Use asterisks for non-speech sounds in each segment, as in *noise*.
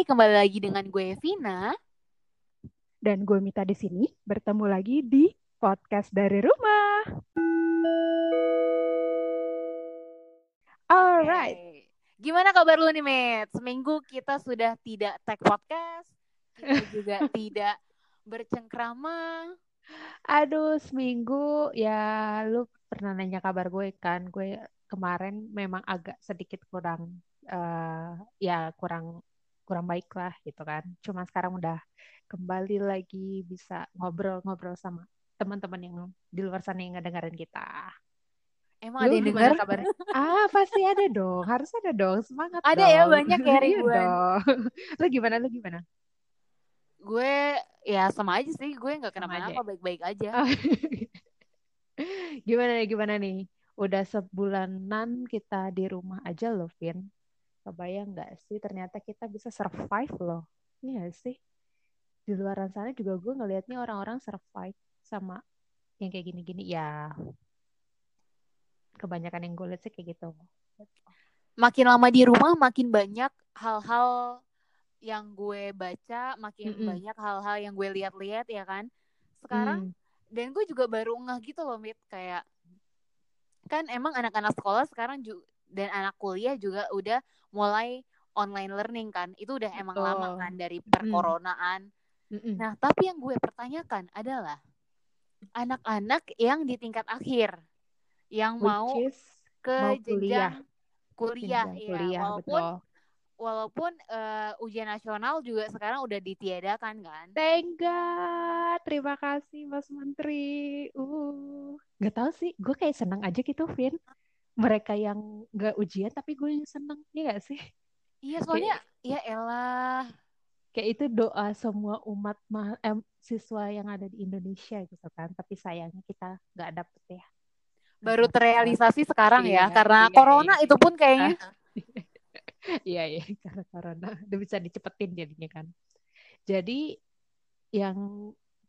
Hai, kembali lagi dengan gue Vina. Dan gue Mita di sini bertemu lagi di podcast dari rumah. Alright. Oke. Gimana kabar lu nih, Met? Seminggu kita sudah tidak tag podcast, kita *laughs* juga tidak bercengkrama. Aduh, seminggu ya lu pernah nanya kabar gue kan. Gue kemarin memang agak sedikit kurang eh ya kurang kurang baik lah gitu kan. Cuma sekarang udah kembali lagi bisa ngobrol-ngobrol sama teman-teman yang di luar sana yang ngedengerin kita. Emang ada yang denger? kabarnya? Ah, pasti ada dong. Harus ada dong. Semangat Ada ya, dong. banyak ya, *laughs* Iya ribuan. Lu gimana? Lu gimana? Gue ya sama aja sih, gue nggak Sama aja kenapa-napa, baik-baik aja. Ah. *laughs* Gimana nih, gimana nih? Udah sebulanan kita di rumah aja loh, Vin. Kebayang nggak sih? Ternyata kita bisa survive loh. Iya nggak sih? Di luar sana juga gue ngelihatnya orang-orang survive sama yang kayak gini-gini. Ya, kebanyakan yang gue lihat sih kayak gitu. Makin lama di rumah, makin banyak hal-hal yang gue baca, makin Mm-mm. banyak hal-hal yang gue lihat-lihat ya kan. Sekarang Hmm, dan gue juga baru ngeh gitu loh Mit kayak kan emang anak-anak sekolah sekarang juga dan anak kuliah juga udah mulai online learning kan itu udah emang betul. lama kan dari perkoronaan Mm-mm. nah tapi yang gue pertanyakan adalah anak-anak yang di tingkat akhir yang Which mau is ke mau kuliah, jenjang kuliah jenjang ya kuliah, walaupun betul. walaupun eh, ujian nasional juga sekarang udah ditiadakan kan Thank God. Terima kasih Mas Menteri. Uh, gak tahu sih, gue kayak seneng aja gitu, Vin. Mereka yang gak ujian tapi gue yang seneng, iya gak sih? iya soalnya Kayak ya elah kayak itu doa semua umat ma- em, siswa yang ada di Indonesia gitu kan. Tapi sayangnya kita gak dapet ya. baru terrealisasi sekarang ya Iya, karena iya, corona iya. itu pun kayaknya Ah, *laughs* Iya, iya, karena corona udah bisa dicepetin jadinya kan. Jadi yang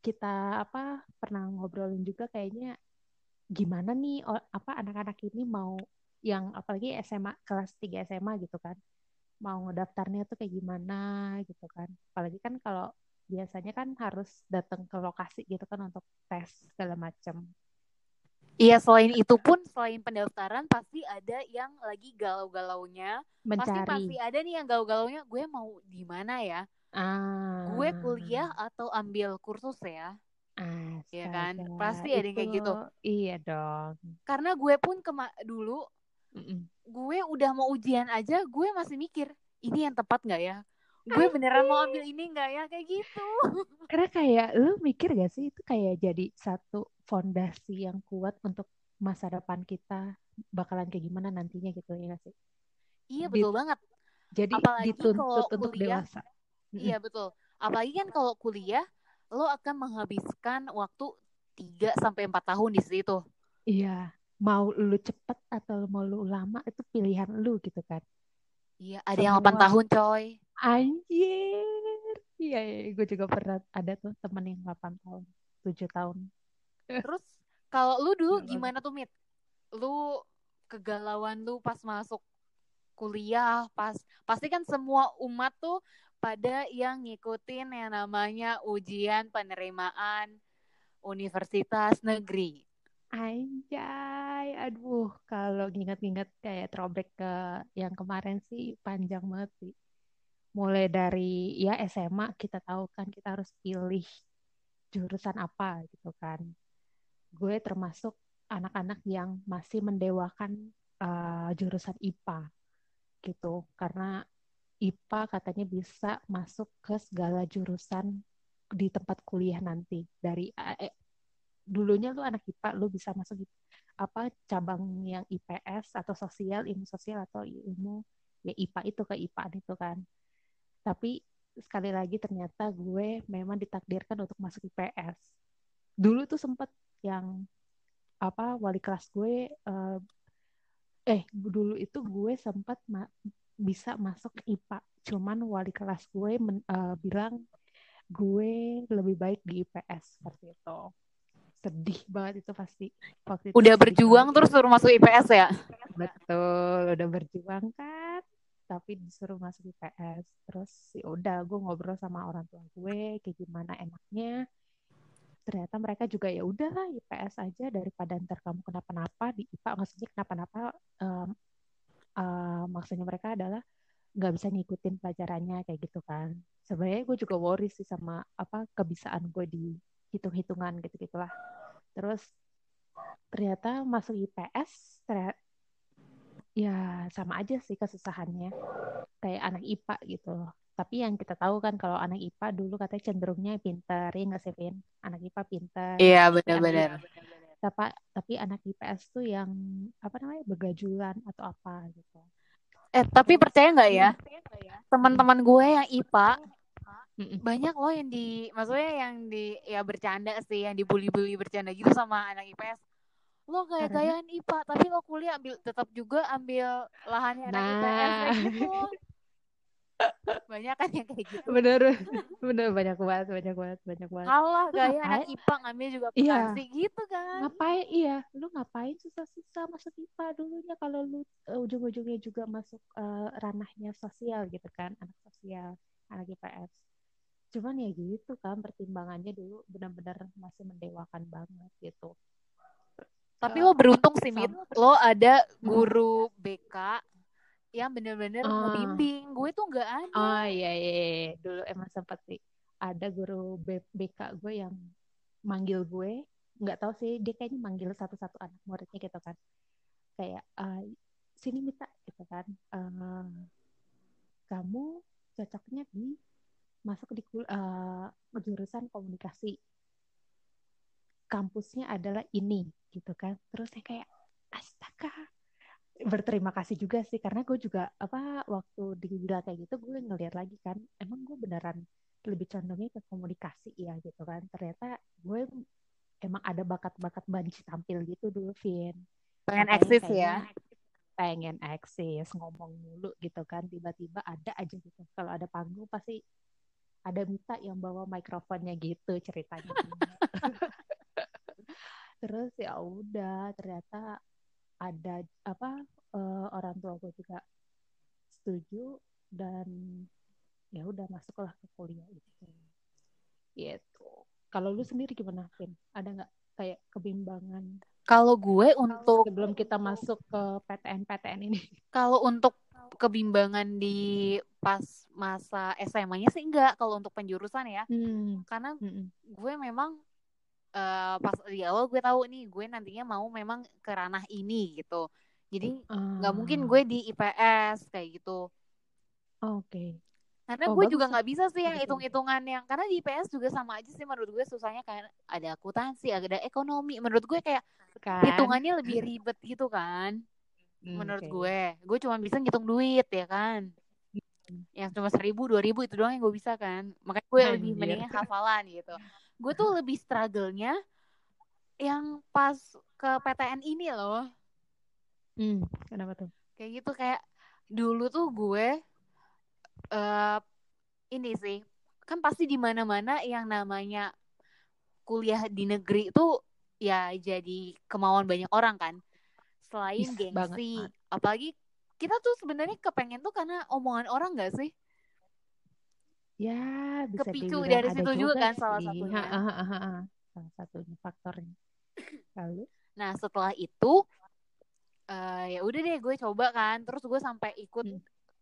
kita apa pernah ngobrolin juga kayaknya gimana nih apa anak-anak ini mau yang apalagi SMA kelas 3 SMA gitu kan. Mau ngedaftarnya tuh kayak gimana gitu kan. Apalagi kan kalau biasanya kan harus datang ke lokasi gitu kan untuk tes segala macam. Iya selain itu pun selain pendaftaran pasti ada yang lagi galau-galaunya pasti Mencari. pasti ada nih yang galau-galaunya gue mau di mana ya Ah. gue kuliah atau ambil kursus ya ya kan Astaga, pasti ada yang kayak itu gitu iya dong. karena gue pun kema dulu Mm-mm. gue udah mau ujian aja gue masih mikir ini yang tepat nggak ya gue beneran mau ambil ini nggak ya kayak gitu *laughs* Karena kayak lu mikir gak sih itu kayak jadi satu fondasi yang kuat untuk masa depan kita bakalan kayak gimana nantinya gitu ya gak sih? iya Di- betul banget jadi Apalagi dituntut kalau untuk kuliah, dewasa. Iya betul. Apalagi kan kalau kuliah lo akan menghabiskan waktu 3 sampai 4 tahun di situ. Iya, mau lu cepet atau mau lu lama itu pilihan lu gitu kan. Iya, ada yang 8 Semua. tahun, coy. Anjir. Iya, iya, gue juga pernah ada tuh temen yang 8 tahun, 7 tahun. Terus kalau lu dulu Gila. gimana tuh, Mit? Lu kegalauan lu pas masuk kuliah, pas pasti kan semua umat tuh pada yang ngikutin yang namanya ujian penerimaan universitas negeri. Anjay, aduh, kalau nginget-nginget kayak throwback ke yang kemarin sih panjang banget sih. Mulai dari ya SMA kita tahu kan kita harus pilih jurusan apa gitu kan. Gue termasuk anak-anak yang masih mendewakan uh, jurusan IPA gitu karena IPA katanya bisa masuk ke segala jurusan di tempat kuliah nanti. Dari eh, dulunya lu anak IPA lu bisa masuk di apa cabang yang IPS atau sosial ilmu sosial atau ilmu ya IPA itu ke IPA itu kan. Tapi sekali lagi ternyata gue memang ditakdirkan untuk masuk IPS dulu tuh sempet yang apa wali kelas gue eh, eh dulu itu gue sempat bisa masuk IPA cuman wali kelas gue men- eh, bilang gue lebih baik di IPS seperti itu. Sedih banget itu pasti. Waktu itu Udah berjuang banget. terus suruh masuk IPS ya? betul udah berjuang kan tapi disuruh masuk IPS terus ya udah gue ngobrol sama orang tua gue kayak gimana enaknya. Ternyata mereka juga ya udah IPS aja daripada ntar kamu kenapa-napa di IPA maksudnya kenapa-napa um, uh, maksudnya mereka adalah nggak bisa ngikutin pelajarannya kayak gitu kan. Sebenarnya gue juga worry sih sama apa kebisaan gue di hitung-hitungan gitu gitulah terus ternyata masuk IPS ternyata, ya sama aja sih kesusahannya. Kayak anak IPA gitu loh. Tapi yang kita tahu kan kalau anak IPA dulu katanya cenderungnya pinter ya nggak sih Vin? Anak IPA pinter. Iya benar-benar tapi tapi anak IPS tuh yang apa namanya begajulan atau apa gitu. Eh tapi percaya nggak ya? teman-teman gue yang IPA banyak loh yang di maksudnya yang di ya bercanda sih yang dibully-bully bercanda gitu sama anak IPS lo kayak gayaan IPA tapi lo kuliah ambil tetap juga ambil lahannya anak Nah. IPS *laughs* gitu banyak kan yang kayak gitu. Bener bener. Banyak banget banyak banget banyak banget. Kalah gaya anak ngapain? IPA ngambil juga Iya. akuntansi gitu kan. Ngapain? Iya. Lu ngapain susah-susah masuk IPA dulunya kalau lu uh, ujung-ujungnya juga masuk uh, ranahnya sosial gitu kan anak sosial anak IPS cuman ya gitu kan pertimbangannya dulu benar-benar masih mendewakan banget gitu. Tapi Eh, lo beruntung sih Mit. lo ada guru BK yang bener-bener Ah. ngebimbing. Gue tuh nggak ada. Oh iya, iya iya dulu emang sempat sih ada guru BK gue yang manggil gue. Nggak tahu sih dia kayaknya manggil satu-satu anak muridnya gitu kan. Kayak eh, sini minta gitu kan. Eh, kamu cocoknya di masuk di eh, jurusan komunikasi. Kampusnya adalah ini gitu kan. Terus saya kayak astaga berterima kasih juga sih karena gue juga apa waktu dibilang kayak gitu gue ngeliat lagi kan emang gue beneran lebih condongnya ke komunikasi ya gitu kan. Ternyata gue emang ada bakat-bakat banci tampil gitu dulu Vin. Pengen eksis ya. Pengen eksis ngomong mulu gitu kan tiba-tiba ada aja gitu. Kalau ada panggung pasti ada Mita yang bawa mikrofonnya gitu ceritanya. *laughs* Terus ya udah ternyata ada apa eh, orang tua gue juga setuju dan ya udah masuklah ke kuliah itu. Gitu. Kalau lu sendiri gimana Vin? Ada nggak kayak kebimbangan? Kalau gue untuk sebelum kita masuk ke PTN PTN ini. *laughs* Kalau untuk kebimbangan di pas masa SMA-nya sih enggak. Kalau untuk penjurusan ya. Hmm. karena Mm-mm. gue memang eh, pas di awal gue tahu nih gue nantinya mau memang ke ranah ini gitu. Jadi nggak mungkin Ah, gue di IPS kayak gitu. Oke. Karena Oh, gue bagus juga nggak bisa sih yang hitung-hitungan yang karena di IPS juga sama aja sih menurut gue susahnya kayak ada akuntansi ada ekonomi. Menurut gue kayak kan? hitungannya lebih *clears throat* ribet gitu kan Hmm, menurut oke. gue. Gue cuma bisa ngitung duit ya kan? Hmm. yang cuma seribu dua ribu itu doang yang gue bisa kan. Makanya gue lebih mendingan hafalan gitu *laughs* gue tuh lebih struggle-nya yang pas ke PTN ini loh. Hmm, kenapa tuh? Kayak gitu kayak dulu tuh gue eh ini sih kan pasti di mana-mana yang namanya kuliah di negeri itu ya jadi kemauan banyak orang kan. Selain Yes, gengsi banget. apalagi kita tuh sebenarnya kepengen tuh karena omongan orang gak sih ya bisa Kepicu dibilang dari situ juga kan sih. salah satunya. Ha, ha, ha, ha, ha. salah satunya faktornya lalu Nah setelah itu eh ya udah deh gue coba kan, terus gue sampai ikut Hmm.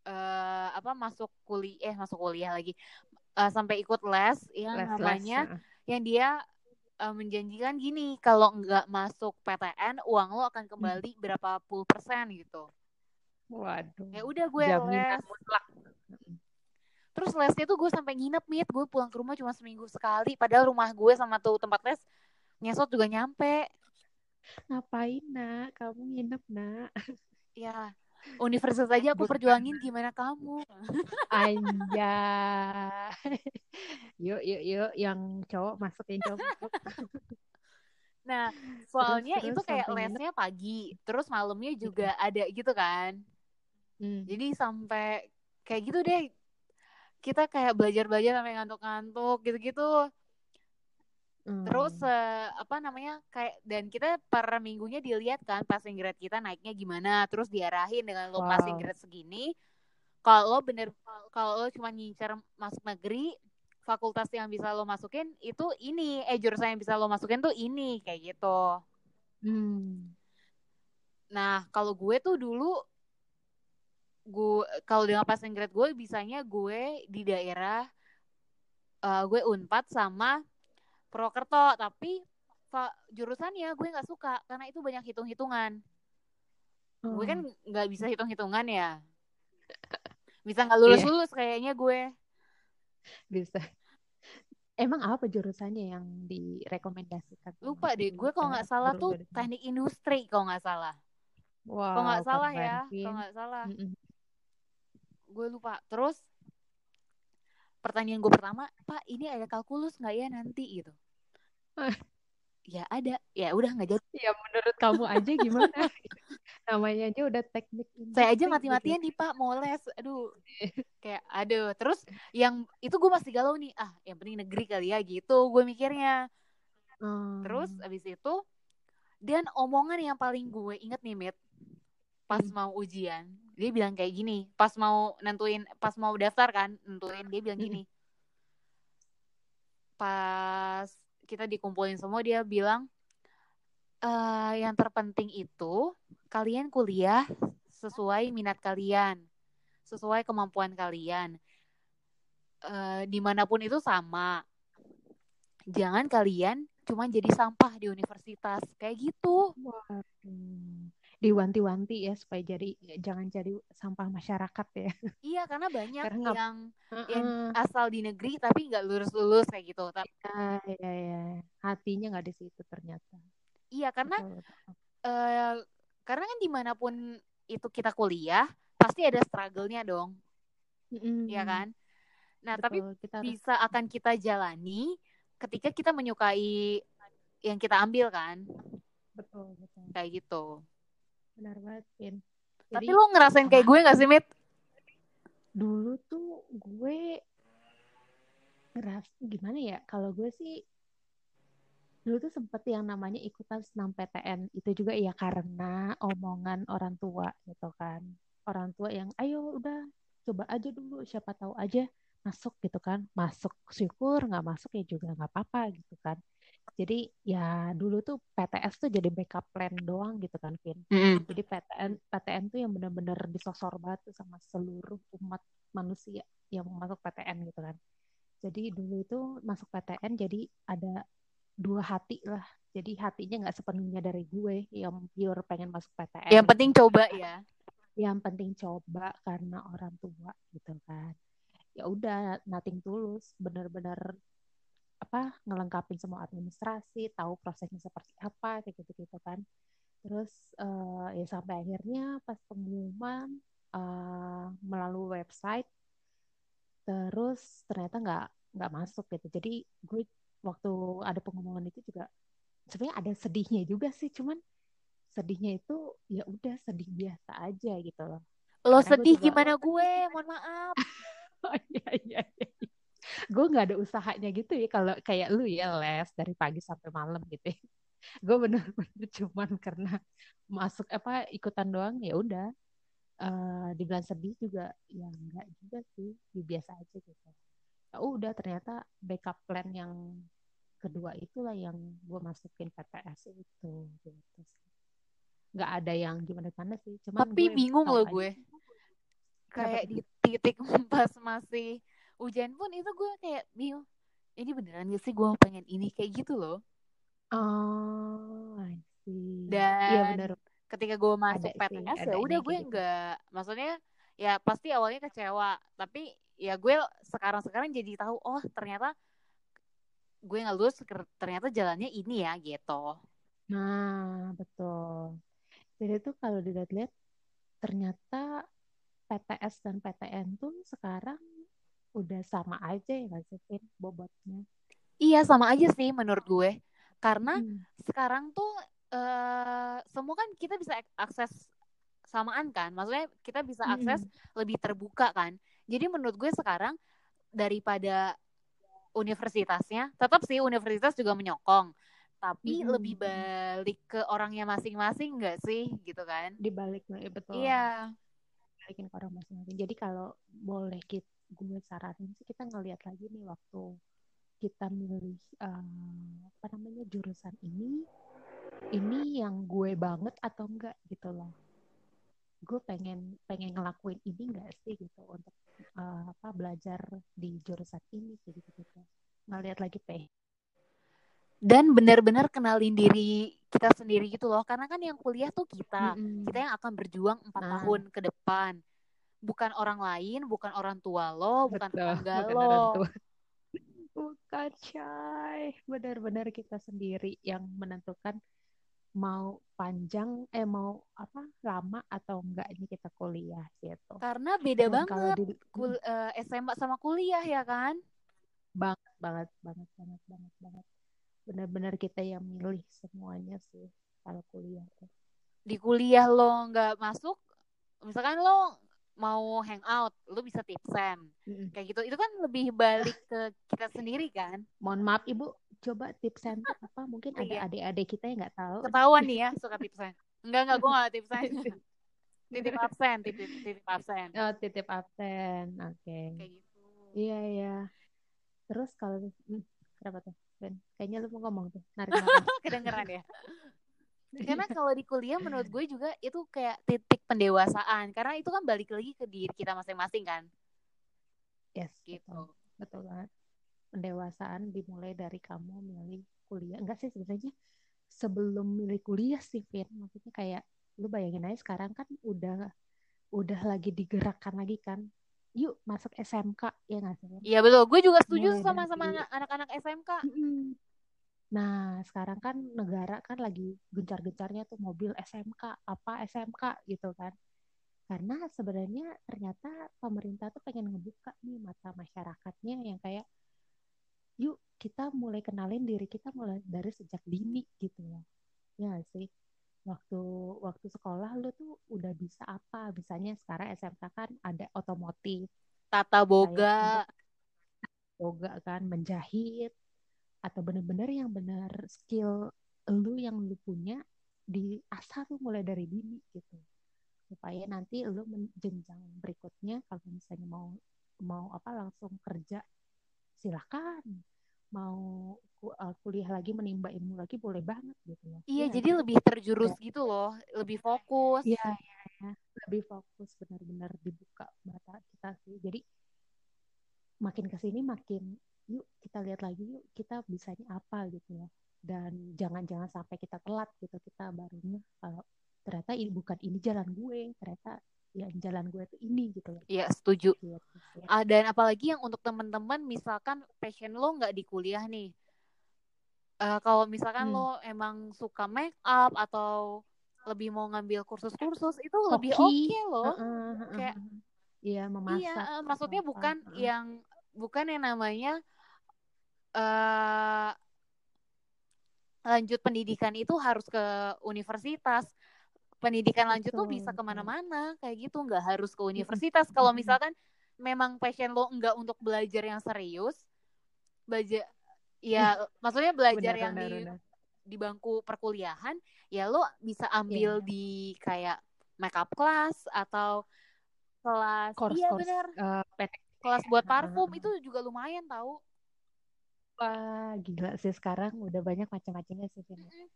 eh apa masuk kuliah, eh masuk kuliah lagi, Eh, sampai ikut les yang les les namanya ha. yang dia eh, menjanjikan gini, kalau nggak masuk PTN uang lo akan kembali berapa puluh persen gitu. waduh Ya udah gue jaminan les, mutlak terus lesnya tuh gue sampai nginep mit, gue pulang ke rumah cuma seminggu sekali, padahal rumah gue sama tuh tempat les ngesot juga nyampe. ngapain nak kamu nginep nak Ya, universitas aja aku Bukan. perjuangin gimana kamu. Anja. yuk, yuk, yuk. Yang cowok masuk, yang cowok masuk. Nah, soalnya terus itu kayak nginep. lesnya pagi, terus malamnya juga ada gitu kan. Hmm. Jadi sampai kayak gitu deh. Kita kayak belajar-belajar sampai ngantuk-ngantuk gitu-gitu. Hmm. Terus eh, apa namanya? kayak dan kita per minggunya dilihat kan passing grade kita naiknya gimana, terus diarahin dengan lo Wow. passing grade segini, kalau lo bener kalau lo cuma ngincer masuk negeri fakultas yang bisa lo masukin itu ini eh jurusan yang bisa lo masukin tuh ini kayak gitu Hmm. nah kalau gue tuh dulu gue kalau dengan passing grade gue bisanya gue di daerah eh, gue unpad sama Prokerto. Tapi jurusannya gue nggak suka karena itu banyak hitung-hitungan. Gue kan Oh, nggak bisa hitung-hitungan ya. Bisa nggak lulus Iya. lulus kayaknya gue. Bisa. Emang apa jurusannya yang direkomendasikan? Lupa deh gue kalau nggak salah tuh teknik industri kalau nggak salah. Wow, kalau nggak salah ya kalau nggak salah. Mm-mm. Gue lupa. Terus pertanyaan gue pertama pak ini ada kalkulus nggak ya nanti? Gitu. Ah. ya ada. Ya udah nggak jadi. Ya menurut kamu aja gimana? *laughs* Namanya aja udah teknik saya aja industri mati-matian gitu. nih pak. Mau les aduh kayak aduh. Terus yang itu gue masih galau nih. Ah yang penting negeri kali ya gitu gue mikirnya. Hmm. terus abis itu dan omongan yang paling gue inget nih Mit pas Hmm. mau ujian dia bilang kayak gini pas mau nentuin pas mau daftar kan nentuin dia bilang gini. Pas kita dikumpulin semua dia bilang eh yang terpenting itu kalian kuliah sesuai minat kalian sesuai kemampuan kalian. Eh di mana pun itu sama. Jangan kalian cuma jadi sampah di universitas. Kayak gitu. Diwanti-wanti ya supaya jadi jangan jadi sampah masyarakat ya. iya karena banyak Karena yang yang Heeh. asal di negeri tapi nggak lulus lulus kayak gitu tapi Ya, ya, ya. Hatinya nggak di situ ternyata. iya karena Betul, betul. eh karena kan di mana pun itu kita kuliah pasti ada struggle-nya dong Mm-mm. ya kan nah tapi Betul, kita harus bisa akan kita jalani ketika kita menyukai yang kita ambil kan betul, betul. kayak gitu Benar banget, Vin. tapi Jadi lu ngerasain kayak gue gak sih Mit? dulu tuh gue ngerasa gimana ya? Kalau gue sih dulu tuh sempet yang namanya ikutan senam PTN itu juga ya karena omongan orang tua gitu kan orang tua yang ayo udah coba aja dulu siapa tahu aja masuk gitu kan masuk syukur nggak masuk ya juga nggak apa-apa gitu kan jadi ya dulu tuh PTS tuh jadi backup plan doang gitu kan Vin. Jadi PTN PTN tuh yang benar-benar disosor banget tuh sama seluruh umat manusia yang mau masuk PTN gitu kan. Jadi dulu itu masuk PTN jadi ada dua hati lah. Jadi hatinya nggak sepenuhnya dari gue yang pure pengen masuk PTN yang penting coba ya. Yang penting coba karena orang tua gitu kan. Ya udah nothing tulus. Bener-bener apa ngelengkapin semua administrasi tahu prosesnya seperti apa kayak gitu gitu kan. Terus eh, ya sampai akhirnya pas pengumuman eh, melalui website terus ternyata nggak nggak masuk gitu. Jadi gue waktu ada pengumuman itu juga sebenarnya ada sedihnya juga sih cuman sedihnya itu ya udah sedih biasa aja gitu loh. Lo Karena gue sedih juga- gimana gue? mohon maaf. *laughs* Oh, iya iya iya. Gue nggak ada usahanya gitu ya kalau kayak lu ya les dari pagi sampai malam gitu. ya. *laughs* Gue bener-bener cuman karena masuk apa ikutan doang ya udah. Eh, dibilang sedih juga ya enggak juga sih, ya biasa aja gitu. Ya udah ternyata backup plan yang kedua itulah yang gue masukin PTS itu gitu. Nggak ada yang gimana-gimana sih, cuman tapi gue bingung loh gue kayak di titik *laughs* pas masih ujian pun itu gue kayak bingung ini beneran gak sih gue pengen ini kayak gitu loh Oh, I see. Dan Iya benar. ketika gue masuk PTS ya udah gue gitu. nggak maksudnya ya pasti awalnya kecewa tapi ya gue sekarang sekarang jadi tahu oh ternyata gue nggak lulus ternyata jalannya ini ya gitu Nah, betul. Jadi tuh kalau dilihat-lihat ternyata PTS dan PTN tuh sekarang udah sama aja ya nggak sih, Vin, bobotnya. iya sama aja sih menurut gue karena Hmm. sekarang tuh eh semua kan kita bisa ak- akses samaan kan maksudnya kita bisa Mm-mm. akses lebih terbuka kan jadi menurut gue sekarang daripada universitasnya tetap sih universitas juga menyokong tapi Mm-mm. lebih balik ke orangnya masing-masing nggak sih gitu kan Dibalik lagi betul. iya balikin ke orang masing-masing. Jadi kalau boleh kita, gue saranin sih kita ngeliat lagi nih waktu kita milih uh, apa namanya jurusan ini, ini yang gue banget atau enggak gitu loh. Gue pengen pengen ngelakuin ini enggak sih gitu untuk uh, apa belajar di jurusan ini gitu gitu. Ngeliat lagi teh dan benar-benar kenalin diri kita sendiri gitu loh karena kan yang kuliah tuh kita mm-hmm. kita yang akan berjuang empat nah. tahun ke depan bukan orang lain bukan orang tua lo bukan tetangga lo. *laughs* bukan chay benar-benar kita sendiri yang menentukan mau panjang eh mau apa lama atau enggak ini kita kuliah gitu. Karena beda Dan banget di, kul, uh, eh, SMA sama kuliah ya kan? Banget banget banget banget banget banget. Benar-benar kita yang milih semuanya sih kalau kuliah tuh. Di kuliah lo nggak masuk, misalkan lo mau hangout, lo bisa tipsen. Mm-hmm. Kayak gitu. Itu kan lebih balik ke kita sendiri kan. Mohon maaf Ibu, coba tipsen apa? Mungkin ada iya. adik-adik kita yang nggak tahu. Ketahuan nih ya suka tipsen. Enggak, enggak, gue nggak tipsen. *laughs* titip absen, titip, titip absen. Oh, titip absen. Oke. Okay. Kayak gitu. Iya, iya. Terus kalau hmm, kenapa tuh? Ben, kayaknya lu mau ngomong tuh, narik *laughs* Kedengeran ya. Karena *laughs* kalau di kuliah menurut gue juga itu kayak titik pendewasaan. Karena itu kan balik lagi ke diri kita masing-masing kan. Yes, gitu. Betul, betul banget. Pendewasaan dimulai dari kamu milih kuliah. Enggak sih sebenarnya sebelum milih kuliah sih, Vin. Maksudnya kayak lu bayangin aja sekarang kan udah udah lagi digerakkan lagi kan yuk masuk SMK ya nggak sih? Iya betul, gue juga setuju Mulai sama sama anak-anak SMK. Nah sekarang kan negara kan lagi gencar-gencarnya tuh mobil SMK apa SMK gitu kan? Karena sebenarnya ternyata pemerintah tuh pengen ngebuka nih mata masyarakatnya yang kayak yuk kita mulai kenalin diri kita mulai dari sejak dini gitu ya, ya sih? waktu waktu sekolah lu tuh udah bisa apa misalnya sekarang SMK kan ada otomotif tata boga boga kan menjahit atau bener-bener yang benar skill lu yang lu punya di asal tuh mulai dari dini gitu supaya nanti lu jenjang berikutnya kalau misalnya mau mau apa langsung kerja silakan mau uh, kuliah lagi menimba ilmu lagi boleh banget gitu loh. Iya, ya, jadi lebih terjurus ya. gitu loh, lebih fokus. Iya, ya. lebih fokus benar-benar dibuka mata kita sih. Jadi makin ke sini makin yuk kita lihat lagi yuk kita bisanya apa gitu loh. Dan jangan-jangan sampai kita telat gitu kita barunya kalau ternyata ini bukan ini jalan gue, ternyata ya jalan gue tuh ini gitu loh. Iya setuju. Ya. Ah, dan apalagi yang untuk teman-teman misalkan passion lo nggak di kuliah nih. Uh, kalau misalkan hmm. lo emang suka make up atau lebih mau ngambil kursus-kursus itu Hoki. lebih oke okay loh. Uh, uh, uh, Kayak iya memasak. Iya, uh, maksudnya bukan uh, yang bukan yang namanya uh, lanjut pendidikan itu harus ke universitas. Pendidikan lanjut tuh bisa ke mana-mana kayak gitu. Nggak harus ke universitas. Kalau misalkan memang passion lo enggak untuk belajar yang serius belajar ya maksudnya belajar benar, yang benar, di benar. di bangku perkuliahan ya lo bisa ambil yeah. di kayak makeup class atau kelas course, iya benar. uh, kelas buat parfum uh, itu juga lumayan tahu wah gila sih sekarang udah banyak macam-macamnya sih mm -hmm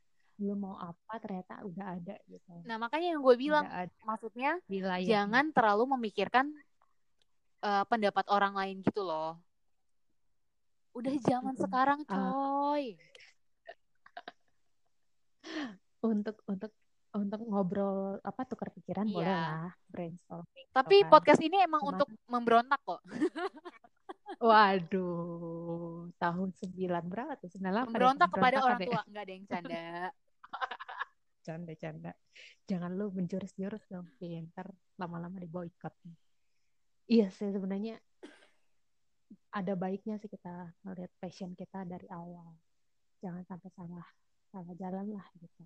lu mau apa ternyata udah ada gitu. Nah makanya yang gue bilang, maksudnya Wilayah. jangan terlalu memikirkan uh, pendapat orang lain gitu loh. Udah zaman sekarang ah. coy. untuk untuk untuk ngobrol apa tukar pikiran iya. boleh lah brainstorming. Gitu Tapi kan. podcast ini emang Cuman, untuk memberontak kok. *laughs* Waduh, tahun sembilan berapa tuh? 98 Memberontak kepada orang tua. Enggak ada yang canda. *laughs* Canda-canda jangan lu menjurus-jurus dong ntar lama-lama di boykot iya sih sebenarnya ada baiknya sih kita melihat passion kita dari awal. Jangan sampai salah salah jalan lah gitu.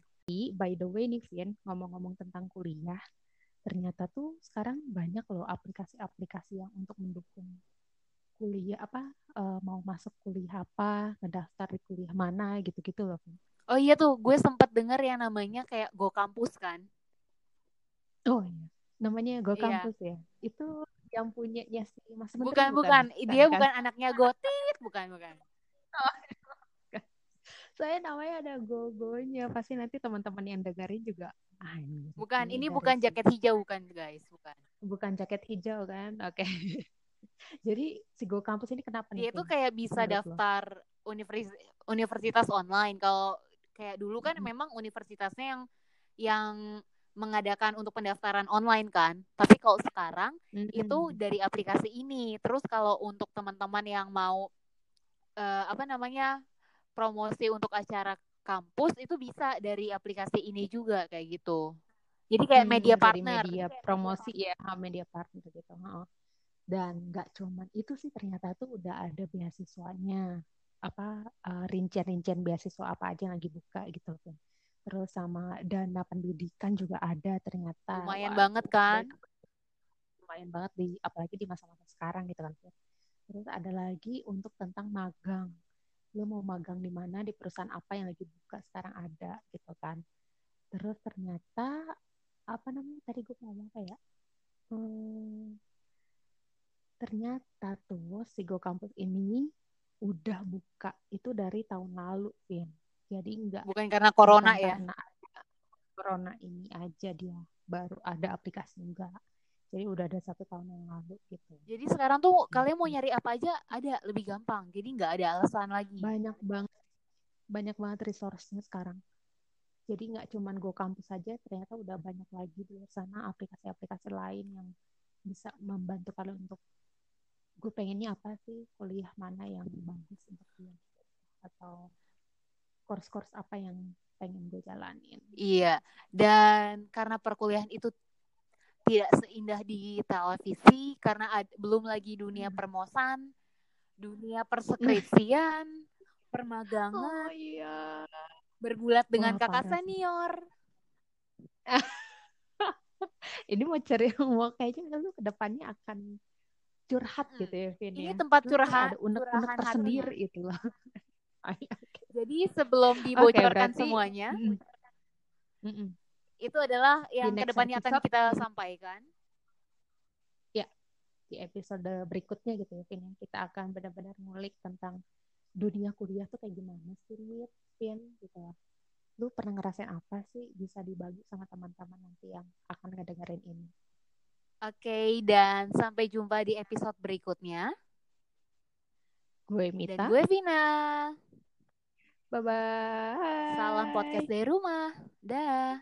By the way nih Vian ngomong-ngomong tentang kuliah ternyata tuh sekarang banyak loh aplikasi-aplikasi yang untuk mendukung kuliah apa uh, mau masuk kuliah apa ngedaftar di kuliah mana gitu-gitu loh Oh iya tuh, gue sempat denger yang namanya kayak Go Kampus kan. Oh iya. namanya Go Iya. Campus ya. Itu yang punyanya si Mas Menteri Bukan, bukan. Dia kan? bukan anaknya Gotit, bukan, bukan. Saya namanya ada Gogonya. Pasti nanti teman-teman yang dengerin juga. anjir, Bukan, ini bukan jaket hijau, bukan guys, bukan. bukan jaket hijau kan? Oke. Jadi si Go Campus ini kenapa nih? Dia Vin? kayak bisa daftar universi- universitas online. Kalau kayak dulu kan Mm-mm. memang universitasnya yang yang mengadakan untuk pendaftaran online kan. Tapi kalau sekarang Mm-mm. itu dari aplikasi ini. Terus kalau untuk teman-teman yang mau eh, apa namanya promosi untuk acara kampus itu bisa dari aplikasi ini juga kayak gitu. Jadi kayak Hmm, media partner. media promosi ya, ha, media partner gitu. ha. Dan nggak cuman itu sih ternyata tuh udah ada beasiswanya. Apa eh, rincian-rincian beasiswa apa aja yang lagi buka gitu kan. Terus sama dana pendidikan juga ada ternyata. Lumayan Waduh, banget kan? Lumayan banget di apalagi di masa-masa sekarang gitu kan. Terus ada lagi untuk tentang magang. Lo mau magang di mana di perusahaan apa yang lagi buka sekarang ada gitu kan. Terus ternyata apa namanya tadi gue mau ngomong apa ya? Hmm, ternyata tuh si Go Campus ini udah buka itu dari tahun lalu, Vin. Jadi enggak Bukan karena corona bukan ya. karena corona ini aja dia baru ada aplikasi enggak. Jadi udah ada satu tahun yang lalu gitu. Jadi sekarang tuh kalian mau Gitu. nyari apa aja ada lebih gampang. Jadi nggak ada alasan lagi. Banyak banget banyak banget resource-nya sekarang. Jadi nggak cuman Go Campus saja, ternyata udah banyak lagi di luar sana aplikasi-aplikasi lain yang bisa membantu kalian untuk gue pengennya apa sih kuliah mana yang bagus untuk dia atau course-course apa yang pengen gue jalanin. Iya. Dan karena perkuliahan itu tidak seindah di televisi karena ad- belum lagi dunia Hmm. permosan, dunia perskripsian, permagangan, Oh iya. bergulat dengan Wah, kakak senior. *laughs* Ini mau cari mau kayaknya lu ke depannya akan curhat Hmm. gitu ya, Vin Ini ya. tempat curhat, ada unek-unek tersendiri itu loh. *laughs* Jadi sebelum dibocorkan berarti- semuanya, Mm-mm. Mm-mm. itu adalah yang ke depannya akan episode, kita mm. sampaikan. di episode berikutnya gitu ya, Vin. ya. Kita akan benar-benar ngulik tentang dunia kuliah tuh kayak gimana sih, Vin, gitu lah. Lu pernah ngerasain apa sih bisa dibagi sama teman-teman nanti yang akan ngedengerin ini? Oke, dan sampai jumpa di episode berikutnya. Gue Dan Mita. gue Vina. Bye-bye. Salam podcast dari rumah. Dah.